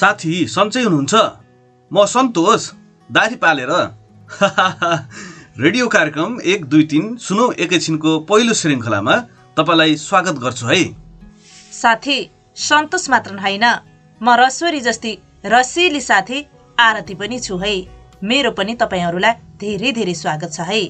साथी सन्चै हुनुहुन्छ। म सन्तोष दारी पालेर। रेडियो कार्यक्रम एक दुई तिन सुनौ एकैछिनको पहिलो श्रृङ्खलामा तपाईँलाई स्वागत गर्छु है। साथी सन्तोष मात्र होइन। म रश्वरी जस्ती रसिली साथी आरती पनि छु है। मेरो पनि तपाईँहरूलाई धेरै धेरै स्वागत छ है।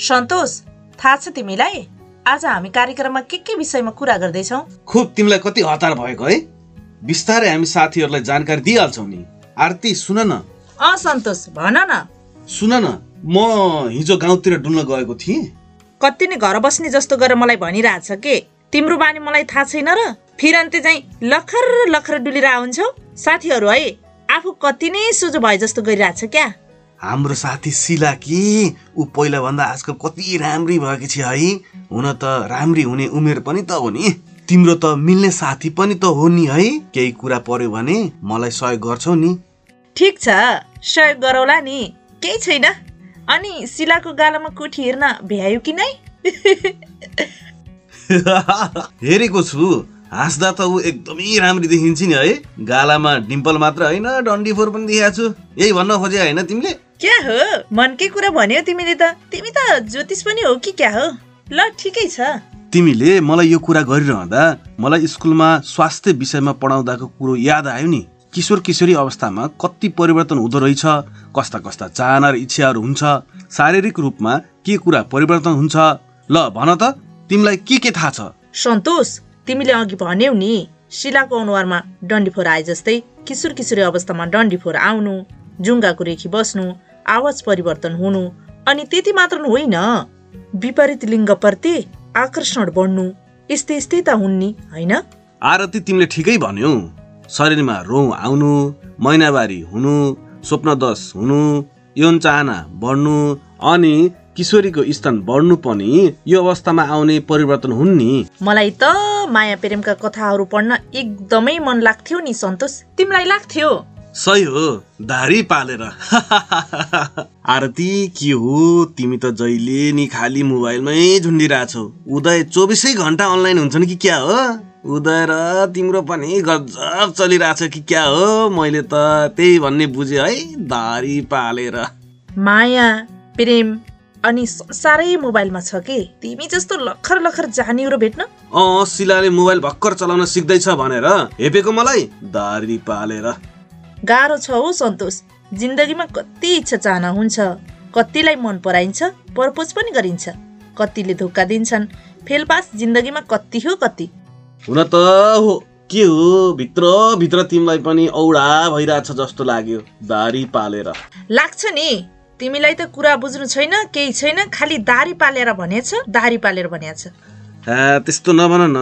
सन्तोष थाहा छ तिमीलाई? आज हामी कार्यक्रममा के के विषयमा कुरा गर्दैछौँ? खुब तिमीलाई कति हतार भएको है। बिस्तारै हामी साथीहरूलाई जानकारी दिइहाल्छौँ नि। आरती सुन न। अँ सन्तोष भन न। सुन न म हिजो गाउँतिर डुल्न गएको थिएँ। कति नै घर बस्ने जस्तो गरेर मलाई भनिरहेछ के? तिम्रो बानी मलाई थाहा छैन र? फिरन्ते चाहिँ लखर लखर डुलेर आउँछौ साथीहरू है आफू कति नै सुझो भए जस्तो गरिरहेछ क्या? हाम्रो साथी शिला कि? ऊ पहिलाभन्दा आजकल कति राम्री भएकी छ है। हुन त राम्री हुने उमेर पनि त हो नि। तिम्रो त मिल्ने साथी पनि त हो नि है। केही कुरा पर्यो भने मलाई सहयोग गर्छौ नि। ठिक छ सहयोग गरौला नि। केही छैन। अनि शिलाको गालामा कुठी हेर्न भ्यायो कि नै? हेरेको छु। हाँस्दा त ऊ एकदमै राम्री देखिन्छ नि है। गालामा डिम्पल मात्र होइन डन्डी फोर पनि देखाएको छु। यही भन्न खोजे होइन तिमीले? क्या हो? मनकै कुरा भन्यो तिमीले त। तिमी त ज्योतिष पनि हो कि क्या हो? ल ठिकै छ। तिमीले मलाई यो कुरा गरिरहँदा मलाई स्कुलमा स्वास्थ्य विषयमा पढाउँदाको कुरो याद आयो नि। किशोर किशोरी अवस्थामा कति परिवर्तन हुँदो रहेछ कस्ता कस्ता चाहना र इच्छाहरू हुन्छ शारीरिक रूपमा के कुरा परिवर्तन हुन्छ ल भन त तिमीलाई के के थाहा छ? सन्तोष तिमीले अघि भन्यौ नि शिलाको अनुहारमा डन्डीफोर आए जस्तै किशोर किशोरी अवस्थामा डन्डीफोर आउनु जुङ्गाको रेखी बस्नु आवाज परिवर्तन हुनु अनि त्यति मात्र होइन विपरीत लिङ्गप्रति आकर्षण बढ्नु यस्तै यस्तै त हुन् नि होइन? आरती तिमीले ठिकै भन्यौ। शरीरमा रौँ आउनु महिनावारी हुनु स्वप्नदश हुनु यौन चाहना बढ्नु अनि किशोरीको स्तन बढ्नु पनि यो अवस्थामा आउने परिवर्तन हुन् नि मलाई त माया प्रेमका कथाहरू पढ्न एकदमै मन लाग्थ्यो नि सन्तोष। तिमीलाई लाग्थ्यो? सही हो दारी पालेर। आरती के हो? तिमी त जहिले नि खाली मोबाइलमै झुन्डिरहेछौ। उदय चौबिसै घन्टा अनलाइन हुन्छन् कि क्या हो? उदय र तिम्रो पनि गजब चलिरहेछ कि क्या हो? मैले त त्यही भन्ने बुझेँ है दारी पालेर। माया प्रेम अनि संसारै मोबाइलमा छ के? तिमी जस्तो लखर लखर जानिउरो भेट्न? अँ शिलाले मोबाइल भर्खर चलाउन सिक्दैछ भनेर। हेपेको मलाई दारी पालेर। गाह्रो छ हौ सन्तोष। जिन्दगीमा कति इच्छा चाहना हुन्छ कतिलाई मन पराइन्छ प्रपोज पनि गरिन्छ कतिले धोका दिन्छन् फेलपास जिन्दगीमा कति हो कति। हुन त हो के हो भित्र भित्र तिमीलाई पनि औडा भइरहेछ जस्तो लाग्यो दारी पालेर। लाग्छ नि तिमीलाई त कुरा बुझ्नु छैन केही छैन खालि दारी पालेर भनेछ दारी पालेर भनेछ। त्यस्तो नभन न।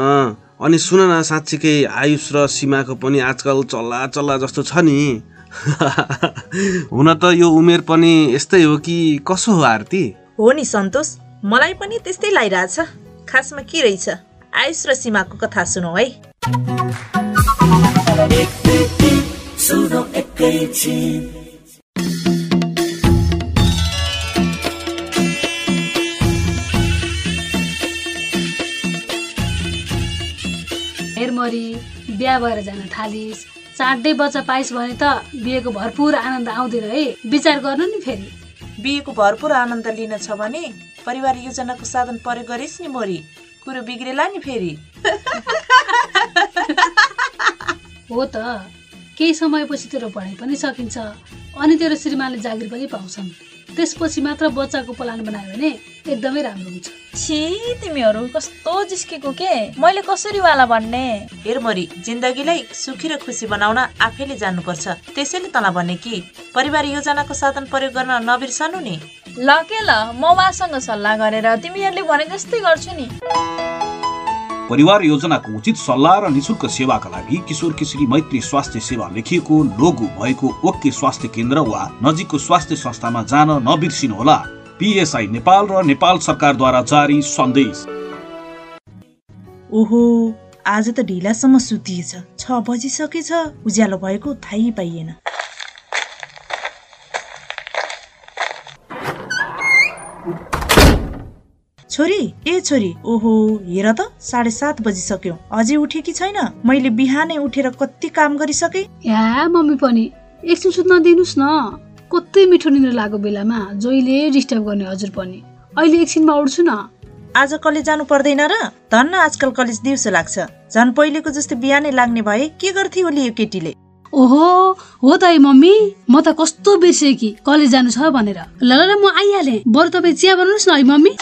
अनि सुन न साँच्चीकै आयुष र सीमाको पनि आजकल चल्ला चल्ला जस्तो छ नि। हुन त यो उमेर पनि यस्तै हो कि कसो हो आरती? हो नि सन्तोष मलाई पनि त्यस्तै लागिरहेछ। खासमा के रहेछ? आयुष र सीमाको कथा सुनौ है। सुनो मरी बिहा भएर जान थालिस् चाँडै बच्चा पाइस् भने त बिहेको भरपुर आनन्द आउँदैन है। विचार गर्नु नि फेरि। बिहेको भरपुर आनन्द लिन छ भने परिवार योजनाको साधन प्रयोग गरिस् नि मोरी। कुरो बिग्रेला नि फेरि। हो त केही समयपछि तेरो पढाइ पनि सकिन्छ। अनि तेरो श्रीमानले जागिर पनि पाउँछन्। त्यसपछि मात्र बच्चाको प्लान बनायो भने एकदमै राम्रो हुन्छ। छि तिमीहरू कस्तो जिस्केको के? मैले कसरी वाला भन्ने? हेर मरी जिन्दगीलाई सुखी र खुसी बनाउन आफैले जान्नुपर्छ। त्यसैले तँलाई भने कि परिवार योजनाको साधन प्रयोग गर्न नबिर्सनु नि। ल के ल म उहाँसँग सल्लाह गरेर तिमीहरूले भने जस्तै गर्छु नि। परिवार योजनाको उचित सल्लाह र निशुल्क सेवाका लागि किशोर किशोरी मैत्री स्वास्थ्य सेवा लेखिएको लोगो भएको ओके स्वास्थ्य केन्द्र वा नजिकको स्वास्थ्य संस्थामा जान नबिर्सिनुहोला। पिएसआई नेपाल र नेपाल सरकारद्वारा जारी सन्देश। ओहो आज त ढिलासम्म सुतिएछ। छ बजिसकेछ। उज्यालो भएको थाहै पाइएन। छोरी ए छोरी ओहो हेर त साढे सात बजिसक्यो। अझै उठेकी छैन? मैले बिहानै उठेर कति काम गरिसके? या मम्मी पनि। एकछिन सुत्न दिनुहोस् न। कतै मिठो निन्द्रा लागेको बेलामा जहिले डिस्टर्ब गर्ने हजुर पनि। अहिले एकछिनमा उठ्छु न। आज कलेज जानु पर्दैन र? धन्न आजकल कलेज दिउँसो लाग्छ। झन् पहिलेको जस्तो बिहानै लाग्ने भए के गर्थे होली यो केटीले? ओहो हो त है मम्मी। म त कस्तो बिर्सेँ कि कलेज जानु छ भनेर। ल ल ल, म आइहालेँ। बरु तपाईँ चिया बनाउनुहोस् न है मम्मी।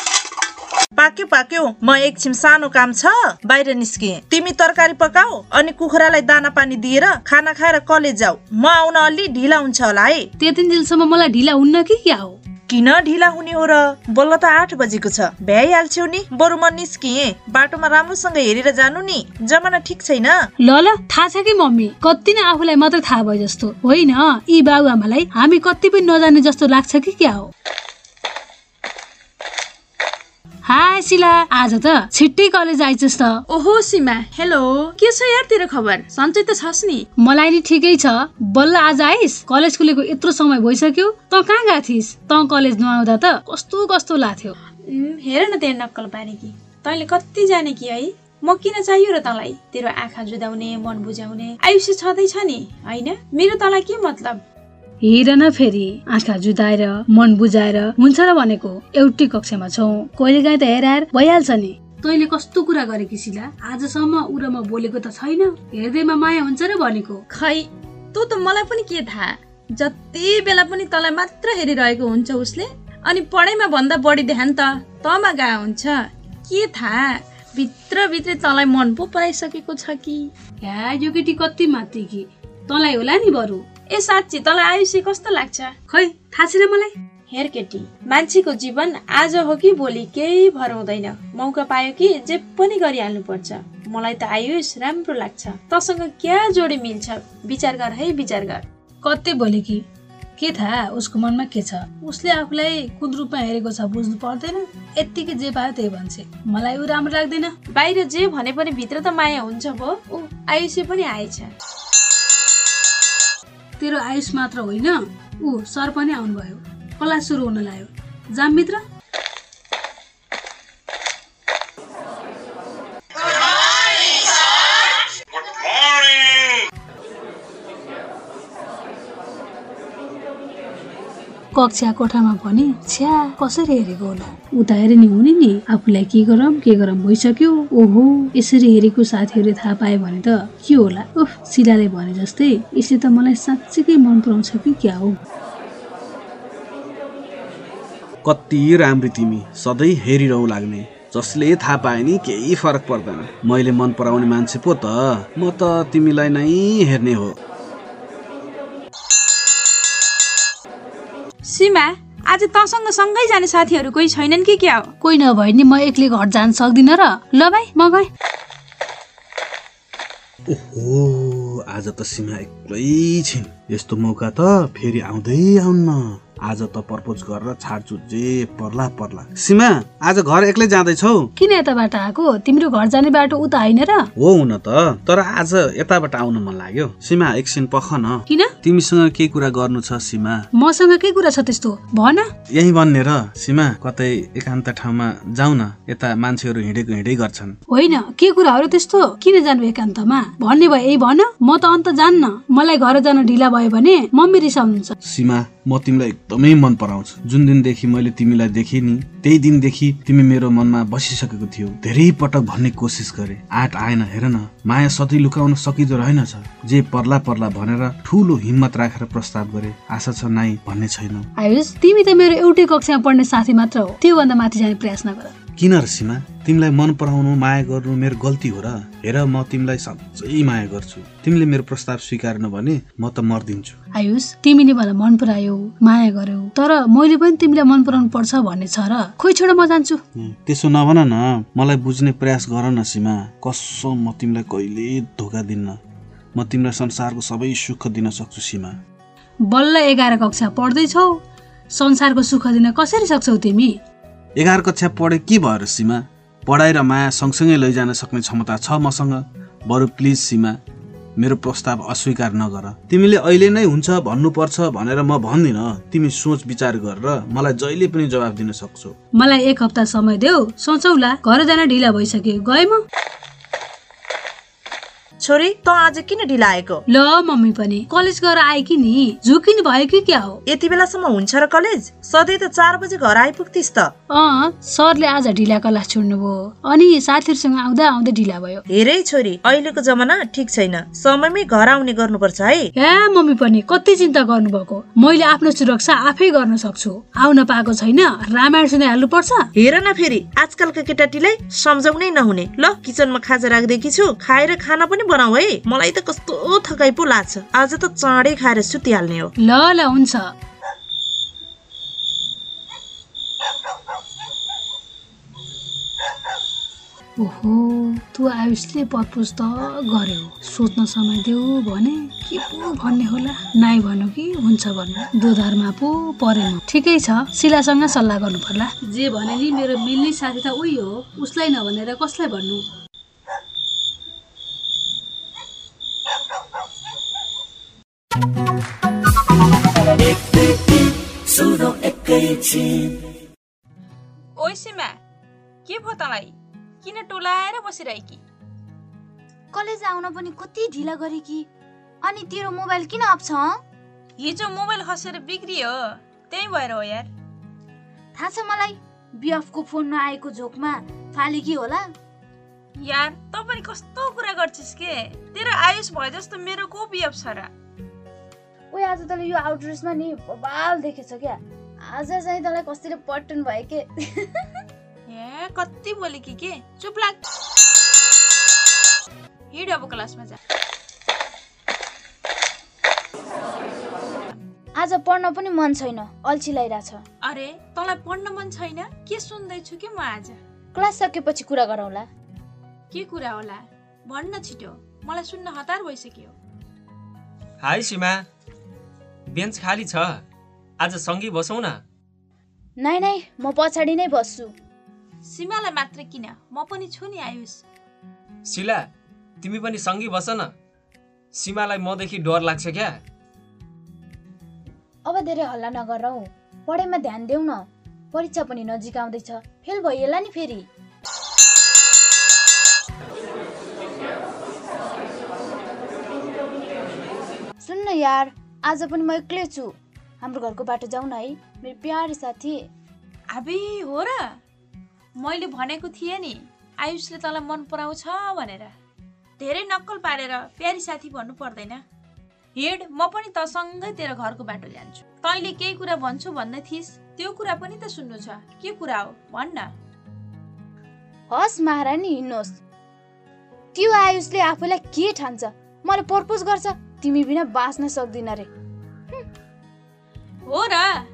पाक्यो पाक्यो। म एकछिन सानो काम छ। बाहिर निस्किएँ तिमी तरकारी पकाऊ अनि कुखुरालाई दाना पानी दिएर खाना खाएर कलेज जाऊ। म आउन अलि ढिला हुन्छ होला है। त्यति दिनसम्म मलाई ढिला हुन्न कि क्या हो? किन ढिला हुने हो र? बल्ल त आठ बजेको छ। भ्याइहाल्छौ नि। बरु म निस्किएँ। बाटोमा राम्रोसँग हेरेर जानु नि। जमाना ठिक छैन। ल ल थाहा छ कि मम्मी? कति नै आफूलाई मात्रै थाहा भयो जस्तो। होइन? यी बाबुआमालाई हामी कति पनि नजाने जस्तो लाग्छ कि क्या हो? हाय शिला आज त छिट्टै कलेज आइछस् त। ओहो सीमा हेलो के छ यार तेरो खबर? सन्चै त छस् नि। मलाई नि ठिकै छ। बल्ल आज आइस कलेज खुलेको यत्रो समय भइसक्यो। त कहाँ गएको थिइस्? त कलेज नआउँदा त कस्तो कस्तो लाग्थ्यो हेर न तेरो नक्कल पारे कि। तैँले कति जाने कि है? म किन चाहियो र तँलाई? तेरो आँखा जुदाउने मन बुझाउने आयुष्य छँदैछ नि होइन? मेरो तँलाई के मतलब? हेर न फेरि आँखा जुदाएर मन बुझाएर हुन्छ र भनेको एउटै कक्षामा छौ। कहिलेकाहीँ त हेराएर भइहाल्छ नि। तैँले कस्तो कुरा गरेकी शिला आजसम्म उ र म बोलेको त छैन। हेर्दैमा माया हुन्छ र भनेको। खै तँ त मलाई पनि के थाहा? जति बेला पनि तँलाई मात्र हेरिरहेको हुन्छ उसले। अनि पढाइमा भन्दा बढी ध्यान त तँमा गएको हुन्छ। के थाहा? भित्रभित्रै तँलाई मन पो पराइसकेको छ कि। या यो केटी कति माथि कि? तँलाई होला नि बरु। ए साँच्ची तँलाई आयुष्य कस्तो लाग्छ? खै थाहा छैन मलाई। हेर केटी मान्छेको जीवन आज हो कि भोलि केही भर हुँदैन मौका पायो कि जे पनि गरिहाल्नु पर्छ मलाई त आयुष राम्रो लाग्छ। तसँग क्या जोडी मिल्छ? विचार गर है विचार गर। कतै बोले कि के थाहा उसको मनमा के छ? उसले आफूलाई कुन रूपमा हेरेको छ बुझ्नु पर्दैन। यत्तिकै जे पायो त्यही भन्छ। मलाई ऊ राम्रो लाग्दैन। बाहिर जे भने पनि भित्र त माया हुन्छ भो। ऊ आयुष्य पनि आएछ। तेरो आयुष मात्र होइन। ऊ सर पनि आउनुभयो। क्लास सुरु हुन लाग्यो। जाम मित्र। कक्षा कोठामा पनि छ्या कसरी हेरेको होला? उता नि हुने नि। आफूलाई के गरम के गरम भइसक्यो। ओहो यसरी हेरेको साथीहरूले थाहा पायो भने त के होला? उफ शिलाले भने जस्तै यसले त मलाई साँच्चीकै मन पराउँछ कि क्या हो? कति राम्रो तिमी सधैँ हेरिरहँ लाग्ने। जसले थाहा पाए नि केही फरक पर्दैन। मैले मन पराउने मान्छे पो त। म त तिमीलाई नै हेर्ने हो। सीमा आज तँसँग सँगै जाने साथीहरू कोही छैनन् कि क्या हो? कोही नभए नि म एक्लै घर जान सक्दिनँ र। ल भाइ म गएँ। ओहो आज त सीमा एक्लै छिन्। यस्तो मौका त फेरि आउँदै आउन्न। आज त प्रपोज गरेर छाड्छु जे पर्ला पर्ला। सीमा आज घर एक्लै जाँदैछौ किन यताबाट आएको? तिम्रो घर जाने बाटो उता होइन र। हो हुन त। तर आज यताबाट आउन मन लाग्यो। सीमा एकछिन पख न। किन? तिमीसँग के कुरा गर्नु छ सीमा? मसँग के कुरा छ त्यस्तो? भन। यही भन्ने र। सीमा कतै एकान्त ठाउँमा जाउँ न यता मान्छेहरू हिँडेको हिँडै गर्छन्। होइन के कुरा हो र त्यस्तो? किन जानु एकान्तमा? भन्ने भयो यही भन। म त अन्त जान्न। मलाई घर जान ढिला भयो भने मम्मी रिसाउनुहुन्छ। सीमा म तिमीलाई एकदमै मन पराउँछु। जुन दिनदेखि मैले तिमीलाई देखेँ नि त्यही दिनदेखि तिमी मेरो मनमा बसिसकेको थियौ। धेरै पटक भन्ने कोसिस गरे। आँट आएन हेर न। माया सधैँ लुकाउन सकिँदो रहेनछ। जे पर्ला पर्ला भनेर ठुलो हिम्मत राखेर प्रस्ताव गरे आशा छ नाइ भन्ने छैनौ। आयुष तिमी त मेरो एउटै कक्षामा पढ्ने साथी मात्र हो। त्योभन्दा माथि जाने प्रयास नगर। किन र सीमा? तिमीलाई मन पराउनु माया गर्नु मेरो गल्ती हो र। हेर म तिमीलाई साँच्चै माया गर्छु। तिमीले मेरो प्रस्ताव स्वीकारेन भने म त मर्दिन्छु। आयुष तिमीले मलाई मन परायौ माया गर्यौ। तर मैले पनि तिमीलाई मन पराउनु पर्छ भन्ने छ र। खोइ छोड म जान्छु। त्यसो नभन न मलाई बुझ्ने प्रयास गर न सीमा। कसम म तिमीलाई कहिले धोका दिन्न? म तिमीलाई संसारको सबै सुख दिन सक्छु सीमा। बल्ल एघार कक्षा पढ्दैछौ। संसारको सुख दिन कसरी सक्छौ तिमी? एघार कक्षा पढे के भयो र सीमा? पढाइ र माया सँगसँगै लैजान सक्ने क्षमता छ मसँग? बरु प्लिज सीमा। मेरो प्रस्ताव अस्वीकार नगर। तिमीले अहिले नै हुन्छ भन्नुपर्छ भनेर म भन्दिन। तिमी सोच विचार गरेर मलाई जहिले पनि जवाब दिन सक्छौ। मलाई एक हप्ता समय देऊ। सोचौला। घर जान ढिला भइसक्यो। गए म। छोरी त आज किन ढिला आएको ल मम्मी पनि। कलेज गएर आए कि नि? झुकिन भयो कि क्या हो? यति बेलासम्म हुन्छ र कलेज? सधैँ त चार बजे घर आइपुग्थिस् त। अँ सरले आज ढिला क्लास छोड्नु भयो अनि साथीहरूसँग आउँदा आउँदै ढिला भयो। हेरै छोरी अहिलेको जमाना ठिक छैन। समयमै घर आउने गर्नुपर्छ है। ए मम्मी पनि कति चिन्ता गर्नुभएको? मैले आफ्नो सुरक्षा आफै गर्न सक्छु। आउन पाएको छैन। रामायण सुनाइहाल्नु पर्छ हेर न फेरि आजकलका केटाटीलाई सम्झाउनै नहुने। ल किचनमा खाजा राखिदिएकी छु। खाएर खाना पनि बनाऊ है। मलाई त कस्तो थकाइ पो लाग्छ। आज त चाँडै खाएर सुतिहाल्ने हो। ल ल हुन्छ। ओहो तँ आयुषले पर्पोज त गर्यो। सोच्न समय देऊ भने के पो भन्ने होला? नाइ भन्नु कि हुन्छ भन्नु? दोधारमा पो परेन। ठिकै छ। शिलासँग सल्लाह गर्नु पर्ला जे भने नि मेरो मिल्ने साथी त उही हो। उसलाई नभनेर कसलाई भन्नु? ओइ सीमा के भयो तँलाई? किन टोलाएर बसिरहेकी? कलेज आउन पनि कति ढिला गरे कि? अनि तेरो मोबाइल किन अफ छ? हिजो मोबाइल खसेर बिग्रियो त्यही भएर हो यार। थाहा छ मलाई बिएफको फोन नआएको झोकमा फालेकी होला। यार तँ पनि कस्तो कुरा गर्छिस् के? तेरो आयुष भए जस्तो मेरो को बिएफ छ र? ओए आज तँले यो आउटड्रेसमा नि बबाल देखेछ क्या। आज चाहिँ तँलाई कसैले पटन भयो के? ए कति बोले कि के? चुप लाग। हिँड अब क्लासमा जा। आज पढ्न पनि मन छैन अल्छी लगाइरहेछ अरे तँलाई पढ्न मन छैन? के सुन्दैछु कि म आज? क्लास सकेपछि कुरा गरौँला के कुरा होला? भन्न छिटो। मलाई सुन्न हतार भइसक्यो। हाई सीमा। बेन्च खाली छ। आज सँगै बसौँ न। नाइ नाइ म पछाडि नै बस्छु। सीमालाई मात्र किन? म पनि छु नि आयुष। शिला तिमी पनि सँगै बस न। सीमालाई मदेखि डर लाग्छ क्या। अब धेरै हल्ला नगर हौ पढाइमा ध्यान देऊ न। परीक्षा पनि नजिक आउँदैछ। फेल भइएला नि फेरि। सुन्न यार। आज पनि म एक्लै छु। हाम्रो घरको बाटो जाउँ न है। मेरो प्यारी साथी। अबे हो र। मैले भनेको थिएँ नि आयुषले तँलाई मन पराउँछ भनेर। धेरै नक्कल पारेर प्यारी साथी भन्नु पर्दैन। हिँड म पनि तसँगै तेरो घरको बाटो जान्छु। तैँले केही कुरा भन्छु भन्दै थिइस् त्यो कुरा पनि त सुन्नु छ। के कुरा हो? भन् न। हस् महारानी हिँड्नुहोस्। त्यो आयुषले आफूलाई के ठान्छ? मलाई प्रपोज गर्छ। तिमी बिना बाँच्न सक्दिन रे। हो। र।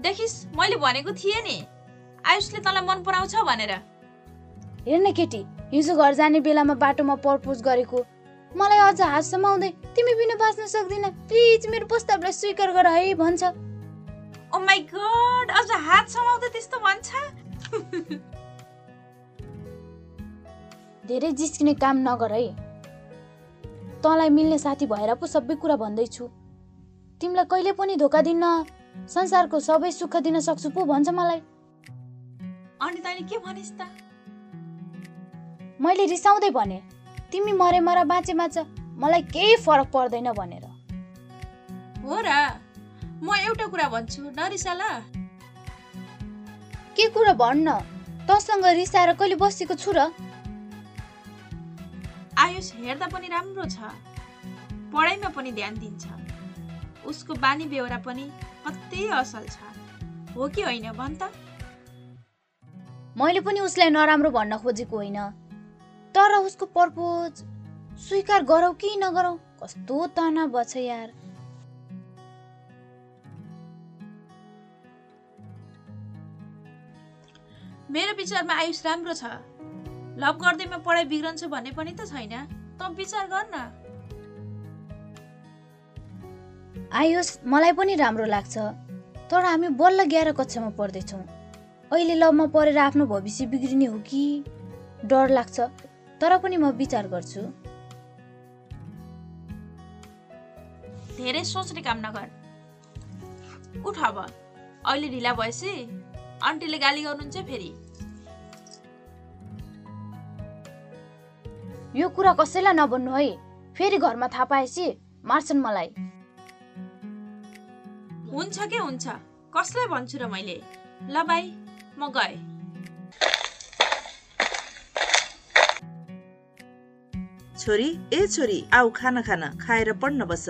देखिस् मैले भनेको थिएँ नि। आयुषले तँलाई मन पराउँछ भनेर। हेर न केटी हिजो घर जाने बेलामा बाटोमा प्रपोज गरेको। मलाई अझ हात समाउँदै तिमी बिना बाँच्न सक्दिन। प्लिज मेरो प्रस्तावलाई स्वीकार गर है भन्छ। ओ माई गड अझ हात समाउँदा त्यस्तो भन्छ? धेरै जिस्किने काम नगर है। तँलाई मिल्ने साथी भएर पो सबै कुरा भन्दैछु। तिमीलाई कहिले पनि धोका दिन्न संसारको सबै सुख दिन सक्छु पो भन्छ मलाई। अनि तैँले के भनिस् त? मैले रिसाउँदै भने तिमी मरे मर बाँचे बाँच मलाई केही फरक पर्दैन भनेर। हो र म एउटा कुरा भन्छु नरिसा ल के कुरा भन्न? तँसँग रिसाएर कहिले बसेको छु र? आयुष हेर्दा पनि राम्रो छ। पढाइमा पनि ध्यान दिन्छ। उसको बानी बेहोरा पनि कति असल छ। हो कि होइन भन् त? मैले पनि उसलाई नराम्रो भन्न खोजेको होइन। तर उसको पर्पोज स्वीकार गरौ कि नगरौ कस्तो तनाव छ यार। मेरो विचारमा आयुष राम्रो छ। लभ गर्दैमा पढाइ बिग्रन्छ भन्ने पनि त छैन। त विचार गर न। आयुष मलाई पनि राम्रो लाग्छ। तर हामी बल्ल ग्यार कक्षामा पढ्दैछौँ। अहिले लबमा पढेर आफ्नो भविष्य बिग्रिने हो कि? डर लाग्छ। तर पनि म विचार गर्छु। धेरै सोच्ने काम नगर। उठ अब। अहिले ढिला भएपछि आन्टीले गाली गर्नुहुन्छ फेरि। यो कुरा कसैलाई नभन्नु है। फेरि घरमा थाहा पाएपछि मार्छन् मलाई। हुन्छ के हुन्छ? कसलाई भन्छु र मैले? ल बाई म गएँ। छोरी ए छोरी आऊ खाना खाना खाएर पढ्न बस।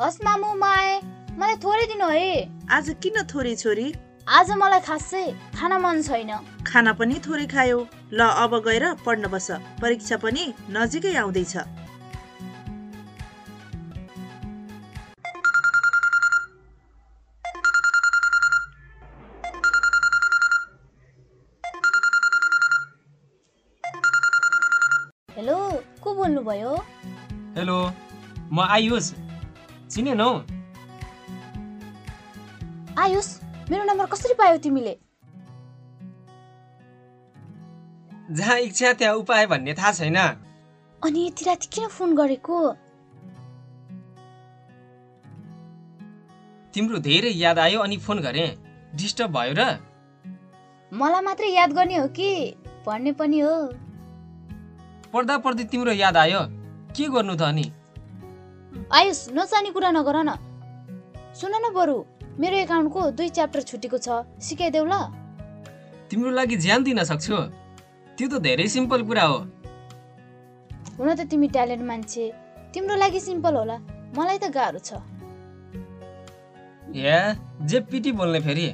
हस् मामु म आएँ मलाई थोरै दिनु है। आज किन थोरै छोरी? आज मलाई खासै खाना मन छैन। खाना पनि थोरै खायो। ल अब गएर पढ्न बस। परीक्षा पनि नजिकै आउँदैछ। हेलो को बोल्नुभयो? हेलो म आयुष। चिनेनौ? आयुष मेरो नम्बर कसरी पायौ तिमीले? जहाँ इच्छा त्यहाँ उपाय भन्ने थाहा छैन। अनि यति राति किन फोन गरेको? तिम्रो धेरै याद आयो अनि फोन गरेँ। डिस्टर्ब भयो र? मलाई मात्रै याद गर्ने हो कि? पढ्ने पनि हो। पढ्दा पढ्दै तिम्रो याद आयो। के गर्नु त अनि? आयुष नचाहिने कुरा नगर न। सुन न बरु मेरो एकाउन्टको दुई च्याप्टर छुटेको छ। सिकाइदेऊ ल। तिम्रो लागि ज्यान दिन सक्छु। त्यो त धेरै सिम्पल कुरा हो। हुन त तिमी ट्यालेन्ट मान्छे। तिम्रो लागि सिम्पल होला। मलाई त गाह्रो छ। या जे पिटी बोल्ने फेरि।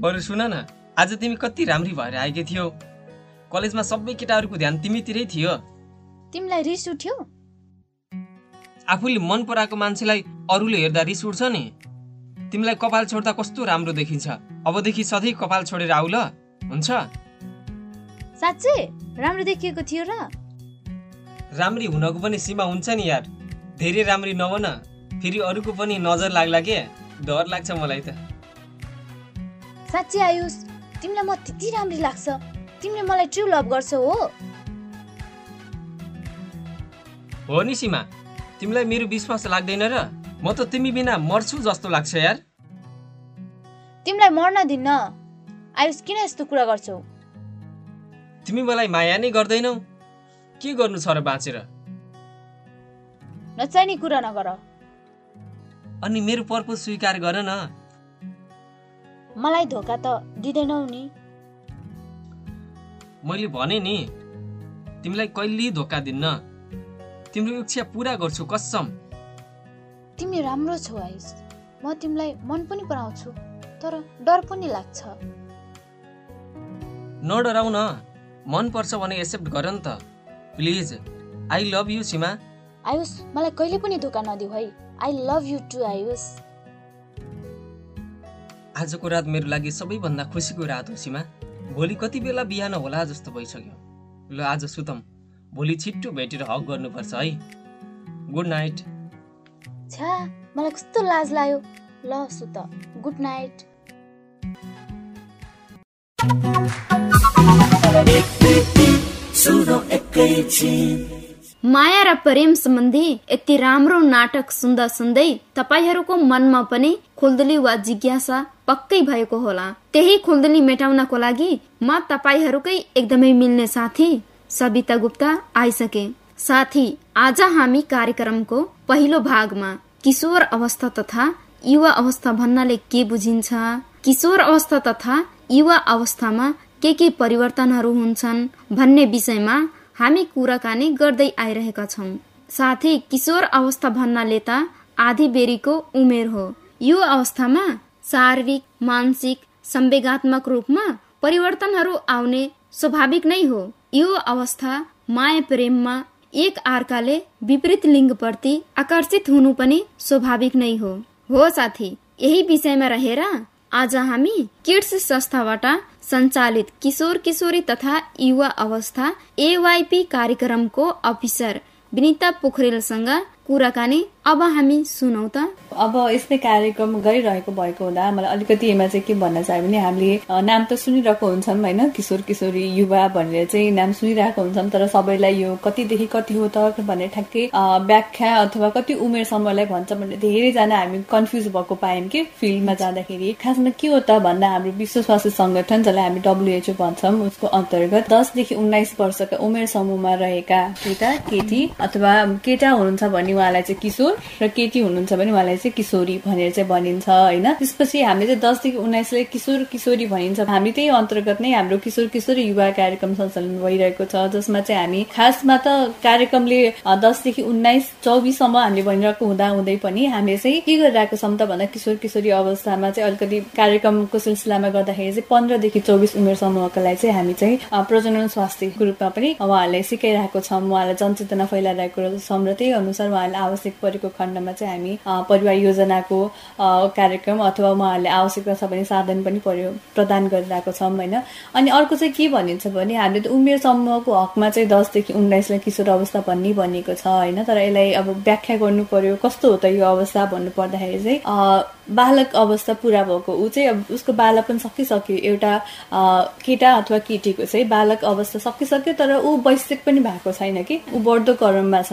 बरु सुन न आज तिमी कति राम्री भएर आएकी थियौ। कलेजमा सबै केटाहरूको ध्यान तिमीतिरै थियो। तिमीलाई रिस उठ्यो? आफूले मन पराएको मान्छेलाई अरूले हेर्दा रिस उठ्छ नि। तिमीलाई कपाल छोड्दा कस्तो राम्रो देखिन्छ। अबदेखि सधैँ कपाल छोडेर आउ ल। हुन्छ? साँच्चै राम्रो देखिएको थियो र? राम्री हुनको पनि सीमा हुन्छ नि यार। धेरै राम्री नभन फेरि अरूको पनि नजर लाग्ला के? डर लाग्छ मलाई त। साँच्चै आयुष तिमीलाई म त्यति राम्री लाग्छ। तिमीले मलाई ट्रु लभ गर्छौ हो। हो नि सीमा। तिमीलाई मेरो विश्वास लाग्दैन र? म त तिमी बिना मर्छु जस्तो लाग्छ यार। तिमीलाई मर्न दिन्न। आयुष किन यस्तो कुरा गर्छौ? तिमी मलाई माया नै गर्दैनौ। के गर्नु छ र बाँचेर? नचाहिने कुरा नगर। अनि मेरो पर्पज स्वीकार गर न। मलाई धोका त दिँदैनौ नि। मैले भने नि तिमीलाई कहिल्यै धोका दिन्न। तिम्रो इच्छा पुरा गर्छु कसम। तिमी राम्रो छौ आयुष। म तिमीलाई मन पनि पराउँछु तर डर पनि लाग्छ। नडराउ न मन पर्छ भने एक्सेप्ट गर नि त। Please I love you Seema. Ayush मलाई कहिले पनि धोका नदिऊ है। I love you too Ayush. आजको रात मेरो लागि सबैभन्दा खुसीको रात हो सीमा। भोलि कति बेला बिहान होला जस्तो भइसक्यो। ल आज सुतम। भोलि छिट्टो भेटेर हक गर्नुपर्छ है। गुड नाइट छ्या मलाई कस्तो लाज लाग्यो। ल सुत। गुड नाइट माया र प्रेम सम्बन्धी यति राम्रो नाटक सुन्दा सुन्दै तपाईँहरूको मनमा पनि खुल्दुली वा जिज्ञासा पक्कै भएको होला। त्यही खुल्दुली मेटाउनको लागि म तपाईँहरूकै एकदमै मिल्ने साथी सविता गुप्ता आइसके। साथी आज हामी कार्यक्रमको पहिलो भागमा किशोर अवस्था तथा युवा अवस्था भन्नाले के बुझिन्छ? किशोर अवस्था तथा युवा अवस्थामा के के परिवर्तनहरू हुन्छन् भन्ने विषयमा हामी कुराकानी गर्दै आइरहेका छौँ। साथै किशोर अवस्था भन्नाले त आधी बेरीको उमेर हो। यो अवस्थामा शारीरिक मानसिक संवेगात्मक रूपमा परिवर्तनहरू आउने स्वाभाविक नै हो। यो अवस्था माया प्रेममा एक अर्काले विपरीत लिङ्गप्रति आकर्षित हुनु पनि स्वाभाविक नै हो। हो साथी यही विषयमा रहेर आज हामी किड्स संस्थाबाट सञ्चालित किशोर किशोरी तथा युवा अवस्था एवाइपी कार्यक्रमको अफिसर विनिता पोखरेलसँग कुराकानी। अब हामी सुनौ त। अब यस्तै कार्यक्रम गरिरहेको भएको हुँदा मलाई अलिकति यसमा चाहिँ के भन्न चाह्यो भने हामीले नाम त सुनिरहेको हुन्छौँ होइन किशोर किशोरी युवा भनेर चाहिँ नाम सुनिरहेको हुन्छौँ तर सबैलाई यो कतिदेखि कति हो त भनेर ठ्याक्कै व्याख्या अथवा कति उमेर समूहलाई भन्छ भने धेरैजना हामी कन्फ्युज भएको पायौँ कि फिल्डमा जाँदाखेरि। खासमा के हो त भन्दा हाम्रो विश्व स्वास्थ्य सङ्गठन जसलाई हामी डब्लुएचओ भन्छौँ उसको अन्तर्गत दसदेखि उन्नाइस वर्षका उमेर समूहमा रहेका केटा केटी अथवा केटा हुनुहुन्छ भने उहाँलाई चाहिँ किशोर र केटी हुनुहुन्छ भने उहाँलाई चाहिँ किशोरी भनेर चाहिँ भनिन्छ होइन? त्यसपछि हामीले चाहिँ दसदेखि उन्नाइसलाई किशोर किशोरी भनिन्छ। हामी त्यही अन्तर्गत नै हाम्रो किशोर किशोरी युवा कार्यक्रम सञ्चालन भइरहेको छ जसमा चाहिँ हामी खासमा त कार्यक्रमले दसदेखि उन्नाइस चौबिससम्म हामीले भनिरहेको हुँदा हुँदै पनि हामीले चाहिँ के गरिरहेको छौँ त भन्दा किशोर किशोरी अवस्थामा चाहिँ अलिकति कार्यक्रमको सिलसिलामा गर्दाखेरि चाहिँ पन्ध्रदेखि चौबिस उमेर समूहका लागि चाहिँ हामी चाहिँ प्रजनन स्वास्थ्यको रूपमा पनि उहाँहरूलाई सिकाइरहेको छौँ। उहाँलाई जनचेतना फैलाइरहेको छौँ र त्यही अनुसार उहाँहरूलाई आवश्यक परेको खण्डमा चाहिँ हामी परिवार योजनाको कार्यक्रम अथवा उहाँहरूले आवश्यकता छ भने साधन पनि पर्यो प्रदान गरिरहेको छौँ होइन। अनि अर्को चाहिँ के भनिन्छ भने हामीले त उमेर समूहको हकमा चाहिँ दसदेखि उन्नाइसलाई किशोर अवस्था भन्ने भनिएको छ होइन। तर यसलाई अब व्याख्या गर्नु पर्यो कस्तो हो त यो अवस्था भन्नु पर्दाखेरि चाहिँ बालक अवस्था पुरा भएको ऊ चाहिँ अब उसको बालपन सकिसक्यो एउटा केटा अथवा केटीको चाहिँ बालक अवस्था सकिसक्यो तर ऊ वैश्विक पनि भएको छैन कि ऊ बढ्दो क्रममा छ।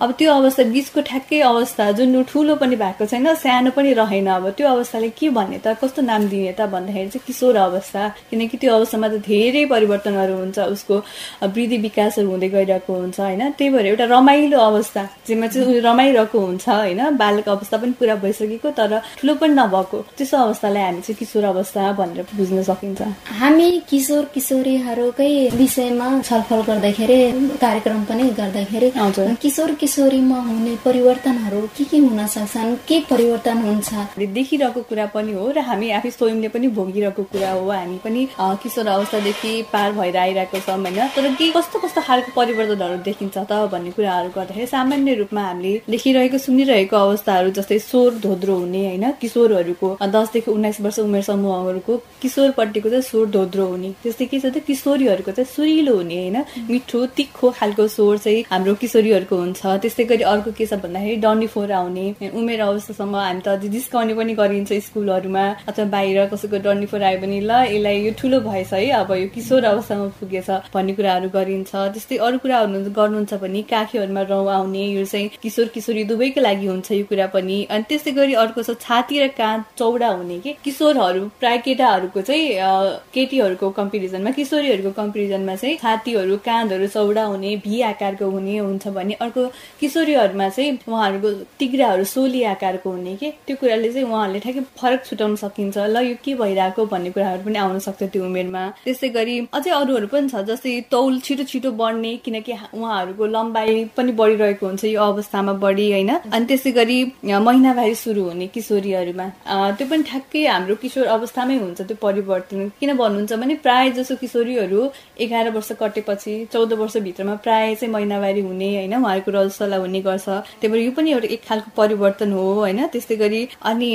अब त्यो अवस्था बिचको ठ्याक्कै अवस्था जुन ठुलो पनि भएको छैन सानो पनि रहेन। अब त्यो अवस्थाले के भन्ने त? कस्तो नाम दिने त भन्दाखेरि चाहिँ किशोर अवस्था। किनकि त्यो अवस्थामा त धेरै परिवर्तनहरू हुन्छ उसको वृद्धि विकासहरू हुँदै गइरहेको हुन्छ होइन? त्यही भएर एउटा रमाइलो अवस्था जेमा चाहिँ ऊ रमाइरहेको हुन्छ होइन? बालक अवस्था पनि पुरा भइसकेको तर ठुलो पनि नभएको। त्यस्तो अवस्थालाई हामी चाहिँ किशोर अवस्था भनेर बुझ्न सकिन्छ। हामी किशोर किशोरीहरूकै विषयमा छलफल गर्दाखेरि कार्यक्रम पनि गर्दाखेरि किशोर किशोरीमा हुने परिवर्तनहरू के के हुन सक्छन् के परिवर्तन हुन्छ? देखिरहेको कुरा पनि हो र हामी आफै स्वयंले पनि भोगिरहेको कुरा हो। हामी पनि किशोर अवस्थादेखि पार भएर आइरहेको छौँ होइन? तर के कस्तो कस्तो खालको परिवर्तनहरू देखिन्छ त भन्ने कुराहरू गर्दाखेरि सामान्य रूपमा हामीले देखिरहेको सुनिरहेको अवस्थाहरू जस्तै स्वर धोद्रो हुने होइन? किशोरहरूको दसदेखि उन्नाइस वर्ष उमेर समूहहरूको किशोरपट्टिको चाहिँ स्वर धोद्रो हुने। त्यस्तै के छ त किशोरीहरूको चाहिँ सुरिलो हुने होइन? मिठो तिखो खालको स्वर चाहिँ हाम्रो किशोरीहरूको हुन्छ। त्यस्तै गरी अर्को के छ भन्दाखेरि डन्डी फोर आउने उमेर अवस्थासम्म हामी त जिस्काउने पनि गरिन्छ स्कुलहरूमा अथवा बाहिर कसैको डन्डी फोर आयो भने ल यसलाई यो ठुलो भएछ है अब यो किशोर अवस्थामा पुगेछ भन्ने कुराहरू गरिन्छ। त्यस्तै अरू कुराहरू गर्नुहुन्छ भने काखीहरूमा रौँ आउने यो चाहिँ किशोर किशोरी दुवैको लागि हुन्छ यो कुरा पनि। अनि त्यस्तै गरी अर्को छ छाती र काँध चौडा हुने कि? किशोरहरू प्राय केटाहरूको चाहिँ केटीहरूको कम्पेरिजनमा किशोरीहरूको कम्पेरिजनमा चाहिँ छातीहरू काँधहरू चौडा हुने भी आकारको हुने हुन्छ भने अर्को किशोरीहरूमा चाहिँ उहाँहरूको तिग्राहरू सोली आकारको हुने कि? त्यो कुराले चाहिँ उहाँहरूले ठ्याक्कै फरक छुटाउन सकिन्छ। ल यो के भइरहेको भन्ने कुराहरू पनि आउन सक्छ त्यो उमेरमा। त्यस्तै गरी अझै अरूहरू पनि छ जस्तै तौल छिटो छिटो बढ्ने किनकि उहाँहरूको लम्बाइ पनि बढिरहेको हुन्छ यो अवस्थामा बढी होइन? अनि त्यसै गरी महिनावारी सुरु हुने किशोरीहरूमा। त्यो पनि ठ्याक्कै हाम्रो किशोर अवस्थामै हुन्छ त्यो परिवर्तन। किन भन्नुहुन्छ भने प्राय जसो किशोरीहरू एघार वर्ष कटेपछि चौध वर्षभित्रमा प्राय चाहिँ महिनावारी हुने होइन? उहाँहरूको रजसला हुने गर्छ। त्यही भएर यो पनि एउटा एक खालको परिवर्तन हो होइन? त्यस्तै गरी अनि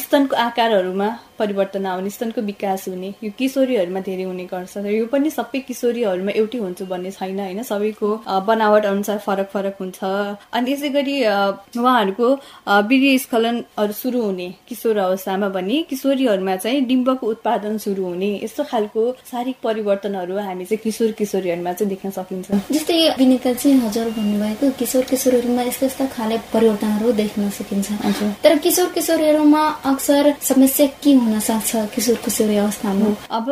स्तनको आकारहरूमा परिवर्तन आउने स्तनको विकास हुने यो किशोरीहरूमा धेरै हुने गर्छ र यो पनि सबै किशोरीहरूमा एउटै हुन्छ भन्ने छैन होइन? सबैको बनावट अनुसार फरक फरक हुन्छ। अनि यसै गरी उहाँहरूको वीर्य स्खलनहरू सुरु हुने किशोर अवस्थामा भने किशोरीहरूमा चाहिँ डिम्बको उत्पादन सुरु हुने यस्तो खालको शारीरिक परिवर्तनहरू हामी चाहिँ किशोर किशोरीहरूमा चाहिँ देख्न सकिन्छ। जस्तै विनिता चाहिँ हजुर भन्नुभएको किशोर किशोरीहरूमा यस्ता यस्ता खाले परिवर्तनहरू देख्न सकिन्छ तर किशोर किशोरीहरूमा अक्सर समस्या के हुन सक्छ किशोर किशोरी अवस्थामा। अब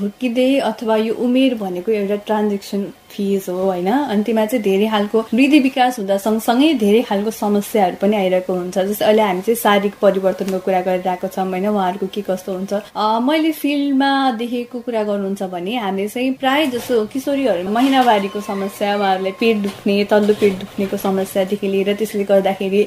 हुर्किँदै अथवा यो उमेर भनेको एउटा ट्रान्जेक्सन फेज हो होइन? अनि त्यसमा चाहिँ धेरै खालको वृद्धि विकास हुँदा सँगसँगै धेरै खालको समस्याहरू पनि आइरहेको हुन्छ। जस्तै अहिले हामी चाहिँ शारीरिक परिवर्तनको कुरा गरिरहेको छौँ होइन? उहाँहरूको के कस्तो हुन्छ? मैले फिल्डमा देखेको कुरा गर्नुहुन्छ भने हामीले चाहिँ प्राय जसो किशोरीहरू महिनावारीको समस्या उहाँहरूलाई पेट दुख्ने तल्लो पेट दुख्नेको समस्यादेखि लिएर त्यसले गर्दाखेरि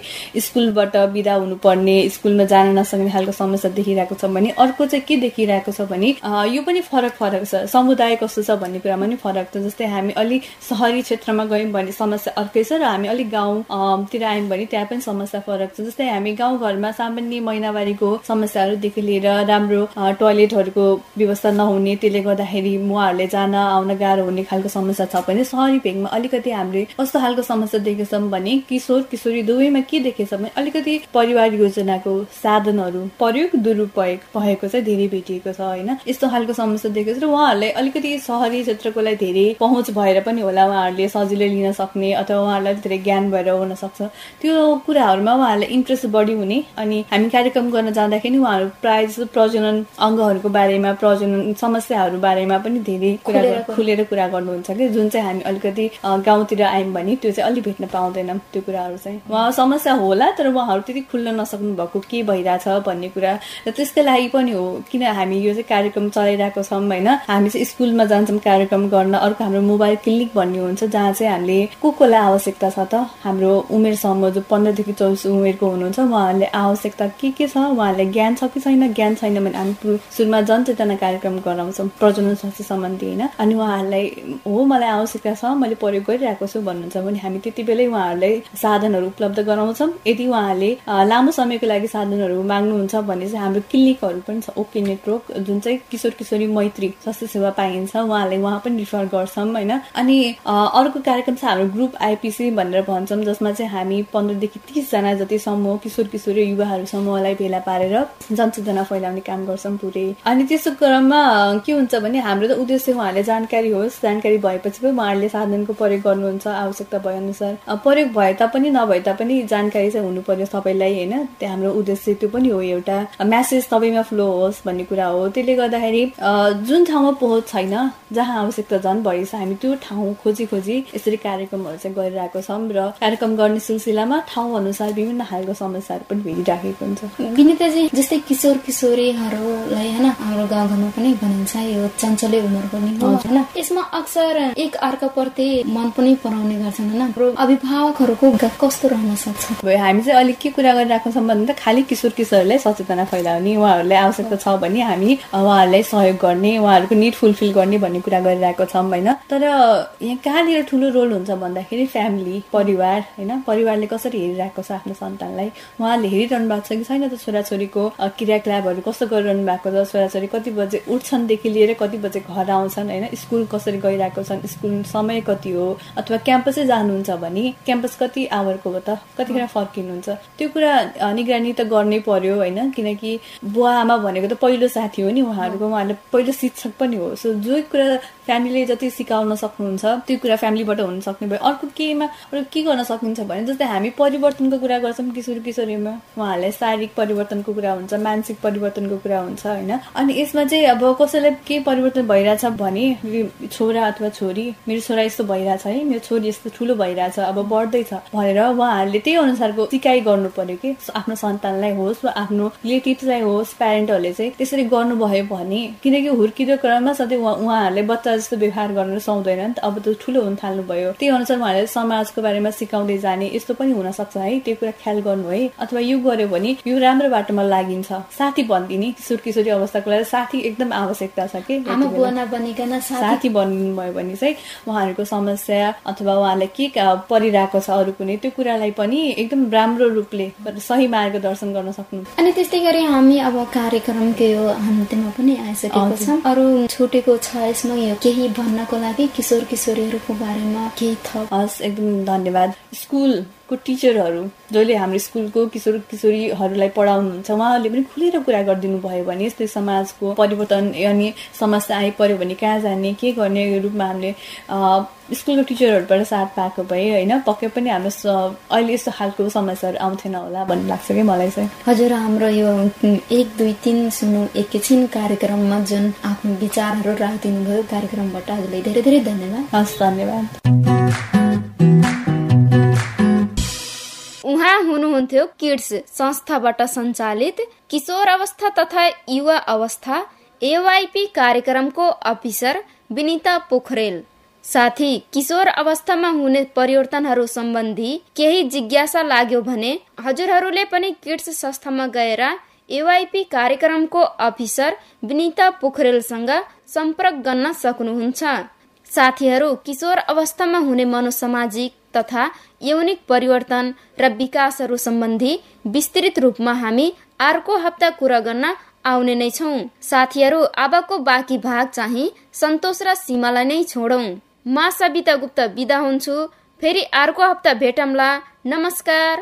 स्कुलबाट बिदा हुनुपर्ने स्कुलमा जान नसक्ने खालको समस्या देखिरहेको छ भने अर्को चाहिँ के देखिरहेको छ भने यो पनि फरक फरक छ। समुदाय कस्तो छ भन्ने कुरामा पनि फरक छ। जस्तै हामी अलिक सहरी क्षेत्रमा गयौँ भने समस्या अर्कै छ र हामी अलिक गाउँतिर आयौँ भने त्यहाँ पनि समस्या फरक छ। जस्तै हामी गाउँघरमा सामान्य महिनावारीको समस्याहरूदेखि लिएर राम्रो टोयलेटहरूको व्यवस्था नहुने त्यसले गर्दाखेरि उहाँहरूले जान आउन गाह्रो हुने खालको समस्या छ भने सहरी भेगमा अलिकति हामीले कस्तो खालको समस्या देखेछौँ भने किशोर किशोरी दुवैमा के देखेछ भने अलिकति परिवार योजनाको साधनहरू प्रयोग दुरुपयोग भएको चाहिँ धेरै भेटिएको छ होइन? यस्तो खालको समस्या देखेको छ र उहाँहरूलाई अलिकति सहरी क्षेत्रको लागि धेरै पहुँच भएर पनि होला उहाँहरूले सजिलै लिन सक्ने अथवा उहाँहरूलाई धेरै ज्ञान भएर हुन सक्छ त्यो कुराहरूमा उहाँहरूलाई इन्ट्रेस्ट बढी हुने अनि हामी कार्यक्रम गर्न जाँदाखेरि उहाँहरू प्रायः जस्तो प्रजनन अङ्गहरूको बारेमा प्रजनन समस्याहरू बारेमा पनि धेरै कुरा खुलेर कुरा गर्नुहुन्छ कि जुन चाहिँ हामी अलिकति गाउँतिर आयौँ भने त्यो चाहिँ अलिक भेट्न पाउँदैनौँ त्यो कुराहरू चाहिँ। उहाँ समस्या होला तर उहाँहरू त्यति खुल्न नसक्नु भएको के भइरहेछ भन्ने कुरा र त्यसकै लागि पनि हो किन हामी यो चाहिँ कार्यक्रम चलाइरहेको छौँ होइन? हामी चाहिँ स्कुलमा जान्छौँ कार्यक्रम गर्न अर्को हाम्रो मोबाइल क्लिनिक भन्ने हुन्छ जहाँ चाहिँ हामीले को कोलाई आवश्यकता छ त। हाम्रो उमेर समूह जो पन्ध्रदेखि चौबिस उमेरको हुनुहुन्छ उहाँहरूले आवश्यकता के के छ? उहाँहरूलाई ज्ञान छ कि छैन? ज्ञान छैन भने हामी सुरुमा जनचेतना कार्यक्रम गराउँछौँ प्रजनन स्वास्थ्य सम्बन्धी होइन? अनि उहाँहरूलाई हो मलाई आवश्यकता छ मैले प्रयोग गरिरहेको छु भन्नुहुन्छ भने हामी त्यति बेलै उहाँहरूलाई साधनहरू उपलब्ध गराउँछौँ। यदि उहाँहरूले लामो समयको लागि साधनहरू माग्नुहुन्छ भने चाहिँ हाम्रो क्लिनिकहरू पनि छ। ओके नेटवर्क जुन चाहिँ किशोर किशोरी मैत्री स्वास्थ्य सेवा पाइन्छ उहाँलाई उहाँ पनि रिफर गर्छौँ होइन? अनि अर्को कार्यक्रम छ हाम्रो ग्रुप आइपिसी भनेर भन्छौँ जसमा चाहिँ हामी पन्ध्रदेखि तिसजना जति समूह किशोर किशोरी युवाहरू समूहलाई भेला पारेर जनचेतना फैलाउने काम गर्छौँ पुरै। अनि त्यसो क्रममा के हुन्छ भने हाम्रो त उद्देश्य उहाँहरूले जानकारी होस् जानकारी भएपछि पो उहाँहरूले साधनको प्रयोग गर्नुहुन्छ आवश्यकता भए अनुसार प्रयोग भए तापनि नभए तापनि जानकारी चाहिँ हुनु पर्यो सबैलाई होइन? त्यो हाम्रो उद्देश्य त्यो पनि हो एउटा। म्यासेज सबैमा फ्लो होस् भन्ने कुरा हो। त्यसले गर्दाखेरि जुन ठाउँमा पहुँच छैन जहाँ आवश्यकता झन् भएछ हामी त्यो ठाउँ खोजी खोजी यसरी कार्यक्रमहरू चाहिँ गरिरहेको छौँ र कार्यक्रम गर्ने सिलसिलामा ठाउँ अनुसार विभिन्न खालको समस्याहरू पनि भेटिराखेको हुन्छ। विनिताजी जस्तै किशोर किशोरीहरूलाई होइन हाम्रो गाउँघरमा पनि भनिन्छ यो चञ्चले उमेर पनि होइन। यसमा अक्सर एक अर्काप्रति मन पनि पराउने गर्छन् होइन। हाम्रो अभिभावकहरूको कस्तो रहन सक्छ? हामी चाहिँ अलिक के कुरा गरिरहेको छौँ भने त खालि किशोर किशोरलाई सचेतना फैलाउने उहाँहरूलाई आवश्यकता छ भने हामी उहाँहरूलाई सहयोग गर्ने उहाँहरूको निड फुलफिल गर्ने भन्ने कुरा गरिरहेको छौँ होइन। तर यहाँ कहाँनिर ठुलो रोल हुन्छ भन्दाखेरि फ्यामिली परिवार होइन? परिवारले कसरी हेरिरहेको छ आफ्नो सन्तानलाई? उहाँले हेरिरहनु भएको छ कि छैन त छोराछोरीको क्रियाकलापहरू कस्तो गरिरहनु भएको छ? छोराछोरी कति बजे उठ्छन्देखि लिएर कति बजे घर आउँछन् होइन? स्कुल कसरी गइरहेको छन्? स्कुल समय कति हो? अथवा क्याम्पसै जानुहुन्छ भने क्याम्पस कति आवरको हो त? कतिखेर फर्किनुहुन्छ? त्यो कुरा निगरानी त गर्नै पर्यो होइन? किनकि बुवा आमा भनेको त पहिलो साथी हो नि उहाँहरूको। उहाँहरूले पहिलो शिक्षक पनि हो। सो जो कुरा फ्यामिलीले जति सिकाउन सक्नुहुन्छ त्यो कुरा फ्यामिलीबाट हुन सक्ने भयो। अर्को केमा अरू के गर्न सकिन्छ भने जस्तै हामी परिवर्तनको कुरा गर्छौँ किशोर किशोरीमा उहाँहरूलाई शारीरिक परिवर्तनको कुरा हुन्छ मानसिक परिवर्तनको कुरा हुन्छ होइन? अनि यसमा चाहिँ अब कसैलाई के परिवर्तन भइरहेछ भने छोरा अथवा छोरी मेरो छोरा यस्तो भइरहेछ है मेरो छोरी यस्तो ठुलो भइरहेछ अब बढ्दैछ भनेर उहाँहरूले त्यही अनुसारको सिकाइ गर्नु पर्यो कि आफ्नो सन्तानलाई होस् वा आफ्नो रिलेटिभलाई होस् प्यारेन्टहरूले चाहिँ त्यसरी गर्नुभयो भने किनकि हुर्किँदो क्रममा सधैँ उहाँहरूले बच्चा जस्तो व्यवहार गर्न सुहाउँदैन नि त। अब त ठुलो हुन थाल्नुभयो। त्यही अनुसार उहाँहरूले समाजको बारेमा सिकाउँदै जाने यस्तो पनि हुनसक्छ है। त्यो कुरा ख्याल गर्नु है। अथवा यो गर्यो भने यो राम्रो बाटोमा लागिन्छ। साथी भनिदिने। किशोर किशोरी अवस्थाको लागि साथी एकदम आवश्यकता छ कि? साथी बनिनु भयो भने चाहिँ उहाँहरूको समस्या अथवा उहाँलाई के परिरहेको छ अरू कुनै त्यो कुरालाई पनि एकदम राम्रो रूपले सही मार्गदर्शन गर्न सक्नु। अनि त्यस्तै गरी हामी अब कार्यक्रमकै यो अन्त्यमा पनि आइसकेको छौँ। अरू छुटेको छ यसमा यो केही भन्नको लागि किशोर किशोरीहरूको बारेमा केही थप हस् एकदम धन्यवाद। स्कुलको टिचरहरू जसले हाम्रो स्कुलको किशोर किशोरीहरूलाई पढाउनुहुन्छ उहाँहरूले पनि खुलेर कुरा गरिदिनु भयो भने यस्तै समाजको परिवर्तन अनि समस्या आइपऱ्यो भने कहाँ जाने के गर्ने रूपमा हामीले स्कुलको टिचरहरूबाट साथ पाएको भए होइन पक्कै पनि हाम्रो अहिले यस्तो खालको समस्याहरू आउँथेन होला भन्ने लाग्छ कि मलाई चाहिँ। हजुर हाम्रो यो एक दुई तिन सुनु एकैछिन कार्यक्रममा जुन आफ्नो विचारहरू राखिदिनु भयो कार्यक्रमबाट हजुरलाई धेरै धेरै धन्यवाद। हस् धन्यवाद। उहाँ हुनुहुन्थ्यो किड्स संस्थाबाट सञ्चालित किशोर अवस्था तथा युवा अवस्था एवाइपी कार्यक्रमको अफिसर विनिता पोखरेल। साथी किशोर अवस्थामा हुने परिवर्तनहरू सम्बन्धी केही जिज्ञासा लाग्यो भने हजुरहरूले पनि किड्स संस्थामा गएर एवाइपी कार्यक्रमको अफिसर विनिता पोखरेलसँग सम्पर्क गर्न सक्नुहुन्छ। साथीहरू किशोर अवस्थामा हुने मनोसामाजिक तथा यौनिक परिवर्तन र विकासहरू सम्बन्धी विस्तृत रूपमा हामी अर्को हप्ता कुरा गर्न आउने नै छौँ। साथीहरू अबको बाँकी भाग चाहिँ सन्तोष र सीमालाई नै छोडौँ। म सविता गुप्त बिदा हुन्छु। फेरि अर्को हप्ता भेटौँला। नमस्कार।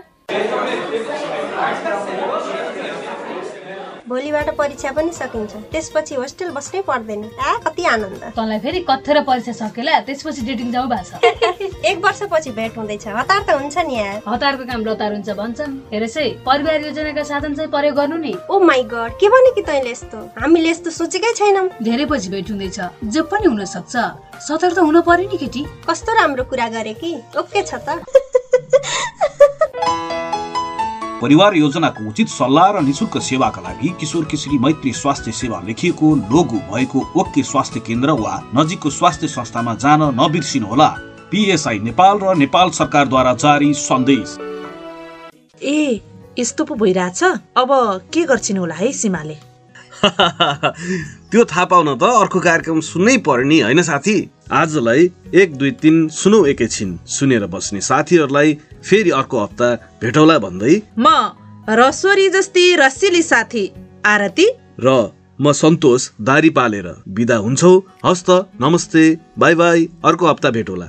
भोलिबाट परीक्षा पनि सकिन्छ। त्यसपछि होस्टेल बस्नै पर्दैन। आ कति आनन्द। तँलाई फेरि कथेर परीक्षा सकेला त्यसपछि डेटिङ जाऊ भएको छ एक वर्षपछि भेट हुँदैछ। हतार त हुन्छ नि यार। हतारको काम लतार हुन्छ भन्छन्। हेरेस् है परिवार योजनाका साधन चाहिँ प्रयोग गर्नु नि। ओ माई गड के भने कि तैँले यस्तो? हामीले यस्तो सोचेकै छैनौँ। धेरै पछि भेट हुँदैछ। जे पनि हुन सक्छ सतर्क हुन पर्यो नि केटी। कस्तो राम्रो कुरा गरे कि? ओके छ त। परिवार योजनाको उचित सल्लाह र निशुल्क सेवाका लागि किशोर किशोरी मैत्री स्वास्थ्य सेवा लेखिएको लोगो भएको ओके स्वास्थ्य केन्द्र वा नजिकको स्वास्थ्य संस्थामा जान नबिर्सिनुहोला। पिएसआई नेपाल र नेपाल सरकारद्वारा जारी सन्देश। ए यस्तो पो भइरहेछ? अब के गर्छिन् होला है सीमाले? त्यो थाहा पाउन त अर्को कार्यक्रम सुन्नै पर्यो नि होइन साथी? आजलाई एक दुई तिन सुनौ एकैछिन सुनेर बस्ने साथीहरूलाई फेरि अर्को हप्ता भेटौला भन्दै म रसोरी जस्तै रसिली साथी आरती। र म सन्तोष दारी पालेर बिदा हुन्छौ। हस्त नमस्ते बाई बाई अर्को हप्ता भेटौला।